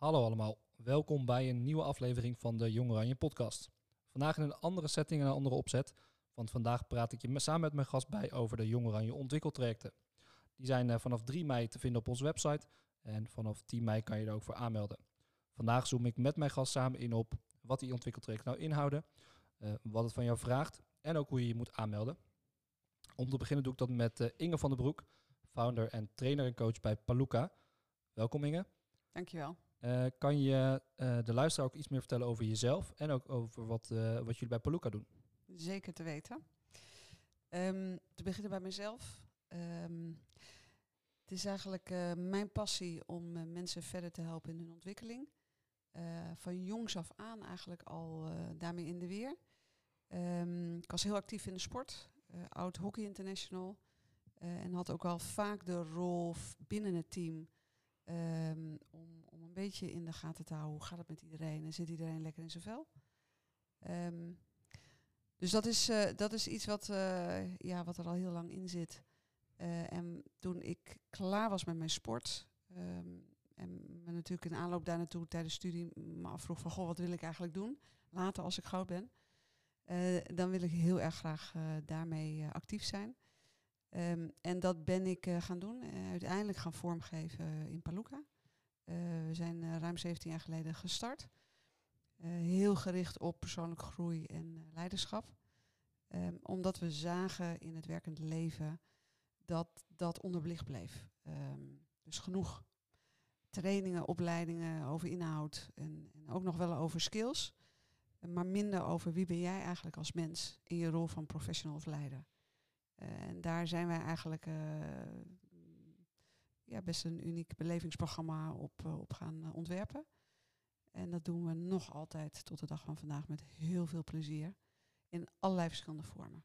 Hallo allemaal, welkom bij een nieuwe aflevering van de Jong Oranje podcast. Vandaag in een andere setting en een andere opzet, want vandaag praat ik je samen met mijn gast bij over de Jong Oranje ontwikkeltrajecten. Die zijn eh, vanaf 3 mei te vinden op onze website en vanaf 10 mei kan je er ook voor aanmelden. Vandaag zoom ik met mijn gast samen in op wat die ontwikkeltrajecten nou inhouden, uh, wat het van jou vraagt en ook hoe je je moet aanmelden. Om te beginnen doe ik dat met uh, Inge van den Broek, founder en trainer en coach bij Paluca. Welkom Inge. Dankjewel. Uh, kan je uh, de luisteraar ook iets meer vertellen over jezelf en ook over wat, uh, wat jullie bij Paluca doen? Zeker te weten. Um, te beginnen bij mezelf. Um, het is eigenlijk mijn passie om mensen verder te helpen in hun ontwikkeling. van jongs af aan eigenlijk al daarmee in de weer. Um, ik was heel actief in de sport, oud hockey international. en had ook al vaak de rol binnen het team om een beetje in de gaten te houden hoe gaat het met iedereen en zit iedereen lekker in zijn vel. Um, dus dat is, uh, dat is iets wat, uh, ja, wat er al heel lang in zit. Uh, en toen ik klaar was met mijn sport, um, en me natuurlijk in aanloop daar naartoe tijdens studie me afvroeg van, goh, wat wil ik eigenlijk doen later als ik groot ben? dan wil ik heel erg graag daarmee actief zijn. Um, en dat ben ik gaan doen, uiteindelijk gaan vormgeven in Paluca. Uh, we zijn ruim 17 jaar geleden gestart. heel gericht op persoonlijke groei en leiderschap. Um, omdat we zagen in het werkend leven dat dat onderbelicht bleef. Um, dus genoeg trainingen, opleidingen over inhoud en, en, ook nog wel over skills. Maar minder over wie ben jij eigenlijk als mens in je rol van professional of leider. En daar zijn wij eigenlijk ja, best een uniek belevingsprogramma op, uh, op gaan ontwerpen. En dat doen we nog altijd tot de dag van vandaag met heel veel plezier. In allerlei verschillende vormen.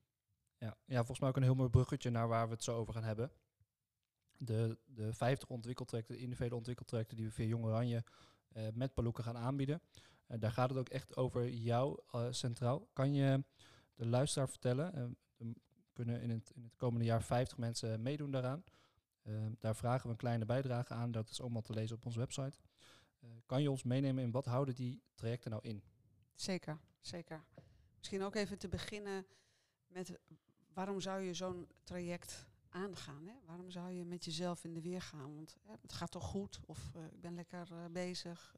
Ja, ja volgens mij ook een heel mooi bruggetje naar waar we het zo over gaan hebben. De, de 50 ontwikkeltrajecten, de individuele ontwikkeltrajecten die we via Jong Oranje met Paluca gaan aanbieden. daar gaat het ook echt over jou centraal. Kan je de luisteraar vertellen, kunnen in het, in het komende jaar 50 mensen meedoen daaraan. Uh, daar vragen we een kleine bijdrage aan. Dat is allemaal te lezen op onze website. Uh, kan je ons meenemen in wat houden die trajecten nou in? Zeker, zeker. Misschien ook even te beginnen met waarom zou je zo'n traject aangaan? Hè? Waarom zou je met jezelf in de weer gaan? Want hè, het gaat toch goed? Of uh, ik ben lekker bezig.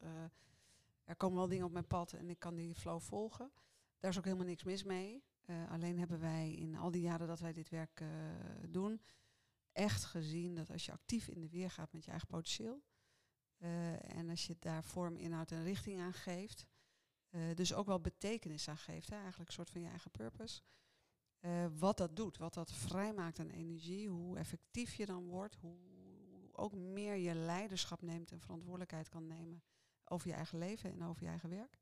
er komen wel dingen op mijn pad en ik kan die flow volgen. Daar is ook helemaal niks mis mee. Alleen hebben wij in al die jaren dat wij dit werk doen, echt gezien dat als je actief in de weer gaat met je eigen potentieel, uh, en als je daar vorm, inhoud en richting aan geeft, dus ook wel betekenis aan geeft, hè, eigenlijk een soort van je eigen purpose, wat dat doet, wat dat vrijmaakt aan energie, hoe effectief je dan wordt, hoe ook meer je leiderschap neemt en verantwoordelijkheid kan nemen over je eigen leven en over je eigen werk.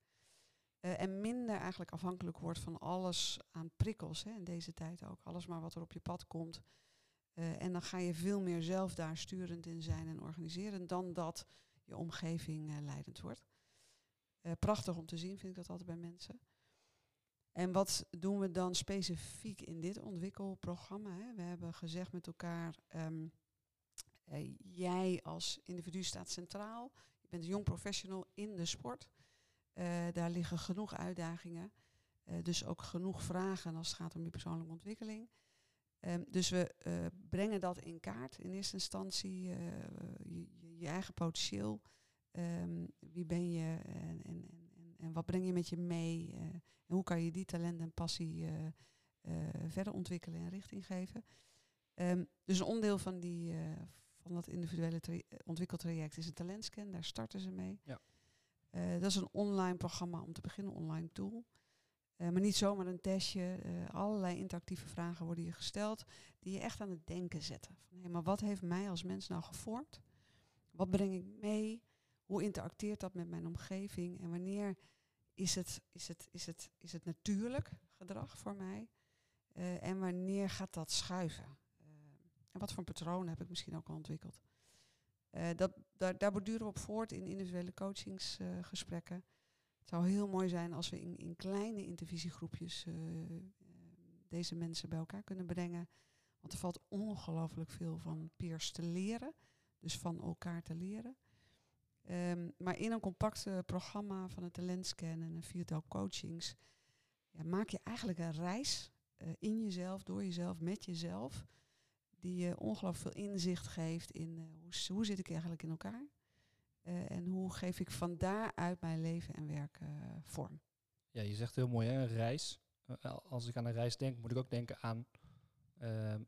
En minder eigenlijk afhankelijk wordt van alles aan prikkels hè, in deze tijd ook. Alles maar wat er op je pad komt. Uh, en dan ga je veel meer zelf daar sturend in zijn en organiseren dan dat je omgeving uh, leidend wordt. prachtig om te zien, vind ik dat altijd bij mensen. En wat doen we dan specifiek in dit ontwikkelprogramma? Hè? We hebben gezegd met elkaar, um, jij als individu staat centraal. Je bent een jong professional in de sport. Daar liggen genoeg uitdagingen. Dus ook genoeg vragen als het gaat om je persoonlijke ontwikkeling. Um, dus we uh, brengen dat in kaart. In eerste instantie je, je, eigen potentieel. Um, wie ben je en, en, en, en, wat breng je met je mee? en hoe kan je die talent en passie verder ontwikkelen en richting geven? Um, dus een onderdeel van, die, van dat individuele ontwikkeltraject is een talentscan. Daar starten ze mee. Ja. Dat is een online programma om te beginnen, online tool. Uh, maar niet zomaar een testje. Uh, allerlei interactieve vragen worden je gesteld die je echt aan het denken zetten. Van, maar wat heeft mij als mens nou gevormd? Wat breng ik mee? Hoe interacteert dat met mijn omgeving? En wanneer is het, is het, is het, is het natuurlijk gedrag voor mij? en wanneer gaat dat schuiven? en wat voor patronen heb ik misschien ook al ontwikkeld? Dat, daar, daar borduren we op voort in individuele coachingsgesprekken. Het zou heel mooi zijn als we in, in kleine intervisiegroepjes uh, deze mensen bij elkaar kunnen brengen. Want er valt ongelooflijk veel van peers te leren. Dus van elkaar te leren. Ehm, maar in een compact eh, programma van een talentscan en een viertal coachings ja, maak je eigenlijk een reis eh, in jezelf, door jezelf, met jezelf, die je ongelooflijk veel inzicht geeft in eh, hoe, hoe zit ik eigenlijk in elkaar Eh, en hoe geef ik van daaruit mijn leven en werk eh, vorm. Ja, je zegt heel mooi, hè? een reis. Eh, als ik aan een reis denk, moet ik ook denken aan ehm,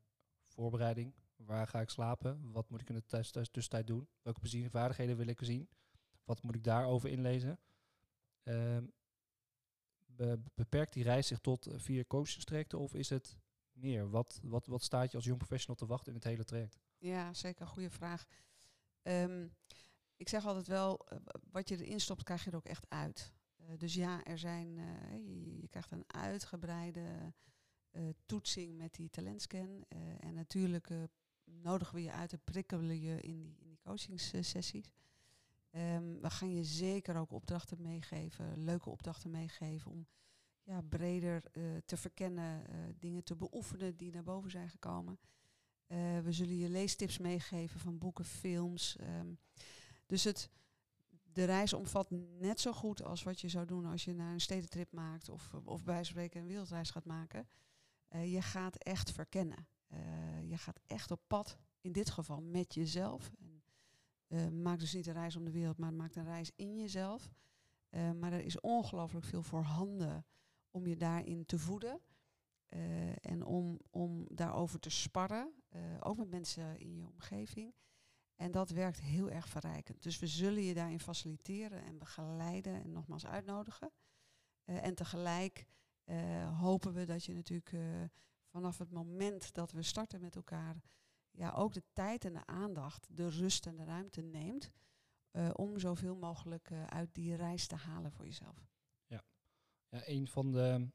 voorbereiding. Waar ga ik slapen? Wat moet ik in de tussentijd doen? Welke plezier- vaardigheden wil ik zien? Wat moet ik daarover inlezen? Ehm, be- beperkt die reis zich tot vier coachingstrajecten of is het meer? Wat, wat, wat staat je als jong professional te wachten in het hele traject? Ja, zeker. Goede vraag. Ehm, ik zeg altijd wel, eh, wat je erin stopt, krijg je er ook echt uit. Eh, dus ja, er zijn, eh, je, krijgt een uitgebreide toetsing met die talentscan. en natuurlijk nodigen we je uit en prikkelen je in die, in die coachingssessies. Ehm, we gaan je zeker ook opdrachten meegeven, leuke opdrachten meegeven om ja, breder te verkennen, dingen te beoefenen die naar boven zijn gekomen. We zullen je leestips meegeven van boeken, films. ehm. Dus het, de reis omvat net zo goed als wat je zou doen als je naar een stedentrip maakt of, of bij spreken een wereldreis gaat maken. Eh, je gaat echt verkennen. Eh, je gaat echt op pad, in dit geval met jezelf. En, eh, maak dus niet een reis om de wereld, maar maak een reis in jezelf. Maar er is ongelooflijk veel voorhanden om je daarin te voeden. En om, om daarover te sparren, ook met mensen in je omgeving. En dat werkt heel erg verrijkend. Dus we zullen je daarin faciliteren en begeleiden en nogmaals uitnodigen. Eh, en tegelijk eh, hopen we dat je natuurlijk eh, vanaf het moment dat we starten met elkaar, ja, ook de tijd en de aandacht, de rust en de ruimte neemt. om zoveel mogelijk uit die reis te halen voor jezelf. Ja, een van de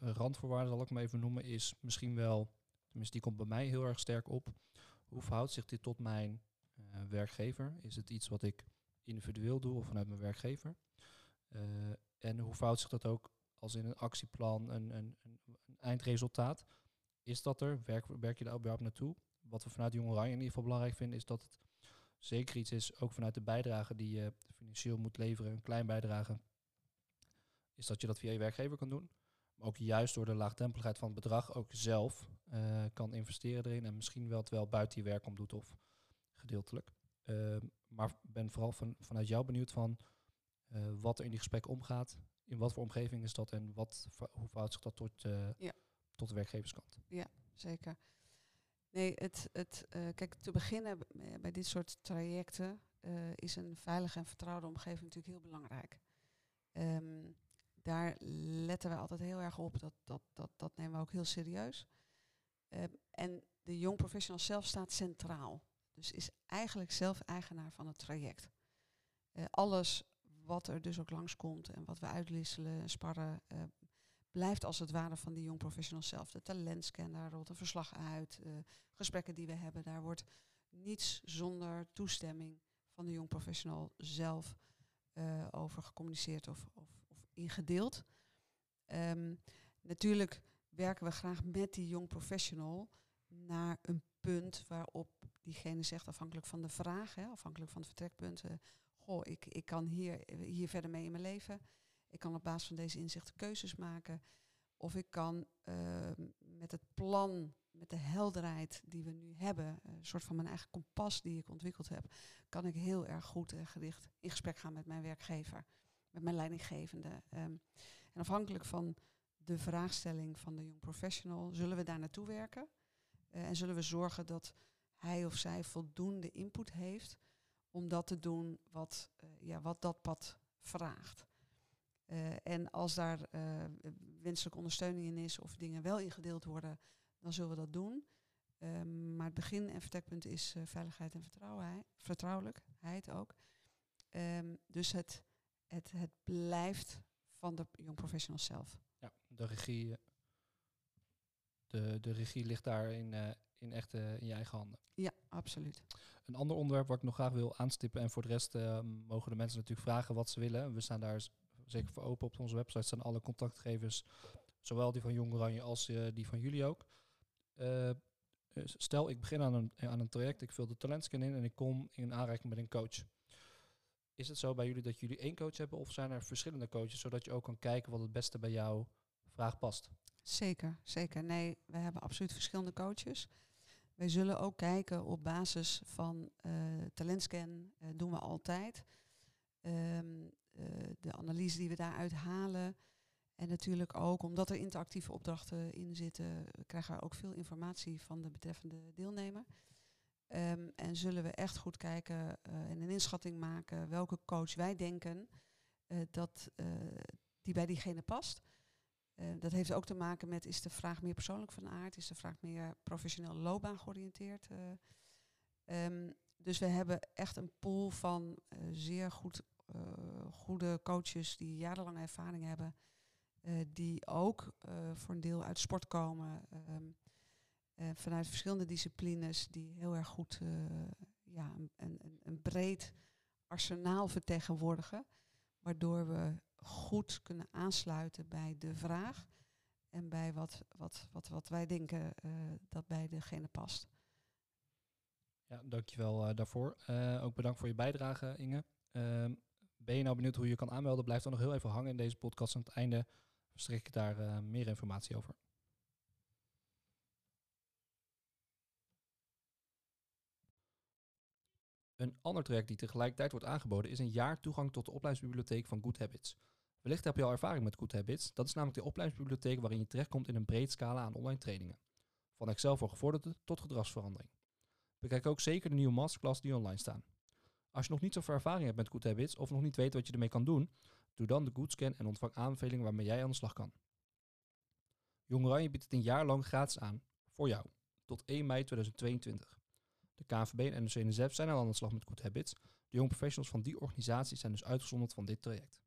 randvoorwaarden, zal ik maar even noemen, is misschien wel, tenminste die komt bij mij heel erg sterk op. Hoe verhoudt zich dit tot mijn werkgever? Is het iets wat ik individueel doe of vanuit mijn werkgever? Eh, en hoe verhoudt zich dat ook als in een actieplan, een, een, een, een eindresultaat? Is dat er? Werk, werk je daar überhaupt naartoe? Wat we vanuit Jong Oranje in ieder geval belangrijk vinden, is dat het zeker iets is, ook vanuit de bijdrage die je financieel moet leveren, een klein bijdrage, is dat je dat via je werkgever kan doen. Maar ook juist door de laagdrempeligheid van het bedrag ook zelf eh, kan investeren erin. En misschien wel terwijl buiten je werk om doet of gedeeltelijk. Ehm, maar ben vooral van, vanuit jou benieuwd van eh, wat er in die gesprekken omgaat. In wat voor omgeving is dat en wat, hoe verhoudt zich dat tot, eh, Ja. tot de werkgeverskant? Zeker. Nee, het, het, eh, kijk, te beginnen bij dit soort trajecten is een veilige en vertrouwde omgeving natuurlijk heel belangrijk. Ehm, daar letten we altijd heel erg op. Dat, dat, dat, dat nemen we ook heel serieus. Ehm, en de jong professional zelf staat centraal. Dus is eigenlijk zelf eigenaar van het traject. Eh, alles wat er dus ook langskomt en wat we uitwisselen en sparren, eh, blijft als het ware van die jong professional zelf. De talentscan, daar rolt een verslag uit. eh, gesprekken die we hebben, daar wordt niets zonder toestemming van de jong professional zelf over gecommuniceerd of, of, of ingedeeld. Ehm, natuurlijk werken we graag met die jong professional naar een punt waarop diegene zegt, afhankelijk van de vraag, hè, afhankelijk van het vertrekpunt, eh, goh, ik, ik kan hier, hier verder mee in mijn leven. Ik kan op basis van deze inzichten keuzes maken. Of ik kan ehm, met het plan, met de helderheid die we nu hebben, eh, een soort van mijn eigen kompas die ik ontwikkeld heb, kan ik heel erg goed en gericht in gesprek gaan met mijn werkgever, met mijn leidinggevende. Ehm, en afhankelijk van de vraagstelling van de jong professional zullen we daar naartoe werken. Eh, en zullen we zorgen dat hij of zij voldoende input heeft om dat te doen wat, eh, ja, wat dat pad vraagt. Eh, en als daar eh, wenselijke ondersteuning in is of dingen wel ingedeeld worden, dan zullen we dat doen. Ehm, maar het begin en vertrekpunt is veiligheid en vertrouwelijkheid ook. Ehm, dus het, het, het blijft van de jong professionals zelf. Ja, de regie, de, de regie ligt daar in, echt in je eigen handen. Ja, absoluut. Een ander onderwerp wat ik nog graag wil aanstippen en voor de rest eh, mogen de mensen natuurlijk vragen wat ze willen. We staan daar zeker voor open op onze website staan alle contactgevers, zowel die van Jong Oranje als eh, die van jullie ook. Eh, stel ik begin aan een, aan een traject, ik vul de talentscan in en ik kom in aanraking met een coach. Is het zo bij jullie dat jullie één coach hebben of zijn er verschillende coaches, zodat je ook kan kijken wat het beste bij jouw vraag past? Zeker, zeker. Nee, we hebben absoluut verschillende coaches. Wij zullen ook kijken op basis van uh, talentscan, uh, doen we altijd. Um, uh, de analyse die we daaruit halen. En natuurlijk ook, omdat er interactieve opdrachten in zitten, krijgen we ook veel informatie van de betreffende deelnemer. Um, en zullen we echt goed kijken en een inschatting maken welke coach wij denken dat die bij diegene past. Uh, dat heeft ook te maken met, is de vraag meer persoonlijk van aard? Is de vraag meer professioneel loopbaan georiënteerd? Uh, um, dus we hebben echt een pool van uh, zeer goed, goede coaches die jarenlange ervaring hebben. die ook voor een deel uit sport komen. Um, vanuit verschillende disciplines die heel erg goed ja, een, een, een breed arsenaal vertegenwoordigen. Waardoor we goed kunnen aansluiten bij de vraag en bij wat, wat, wat, wat wij denken uh, dat bij degene past. Ja, dankjewel uh, daarvoor. Uh, ook bedankt voor je bijdrage, Inge. Ehm, ben je nou benieuwd hoe je kan aanmelden? Blijf dan nog heel even hangen in deze podcast. Aan het einde verstrik ik daar meer informatie over. Een ander traject die tegelijkertijd wordt aangeboden is een jaar toegang tot de opleidingsbibliotheek van Good Habits. Wellicht heb je al ervaring met Good Habits. Dat is namelijk de opleidingsbibliotheek waarin je terechtkomt in een breed scala aan online trainingen. Van Excel voor gevorderden tot gedragsverandering. Bekijk ook zeker de nieuwe masterclass die online staan. Als je nog niet zoveel ervaring hebt met Good Habits of nog niet weet wat je ermee kan doen, doe dan de Good Scan en ontvang aanbevelingen waarmee jij aan de slag kan. Jong Oranje biedt het een jaar lang gratis aan, voor jou, tot 1 mei 2022. De KNVB en NOC-NSF zijn al aan de slag met Good Habits. De jonge professionals van die organisaties zijn dus uitgezonderd van dit traject.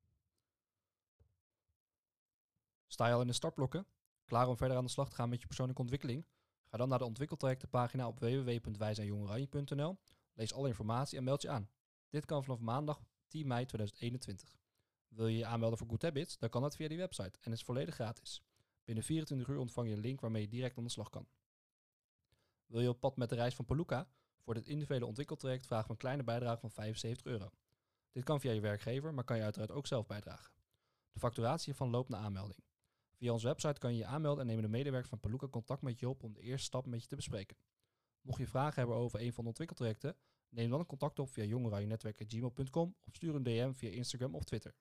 Sta je al in de startblokken? Klaar om verder aan de slag te gaan met je persoonlijke ontwikkeling? Ga dan naar de ontwikkeltrajectenpagina op www.wijzijnjongeranje.nl. Lees alle informatie en meld je aan. Dit kan vanaf maandag 10 mei 2021. Wil je je aanmelden voor Good Habits? Dan kan dat via die website en is volledig gratis. Binnen 24 uur ontvang je een link waarmee je direct aan de slag kan. Wil je op pad met de reis van Paluca? Voor dit individuele ontwikkeltraject vragen we een kleine bijdrage van 75 euro. Dit kan via je werkgever, maar kan je uiteraard ook zelf bijdragen. De facturatie hiervan loopt naar aanmelding. Via onze website kan je je aanmelden en nemen de medewerkers van Paluca contact met je op om de eerste stap met je te bespreken. Mocht je vragen hebben over een van de ontwikkeltrajecten, neem dan contact op via jongeranjenetwerk.gmail.com of stuur een DM via Instagram of Twitter.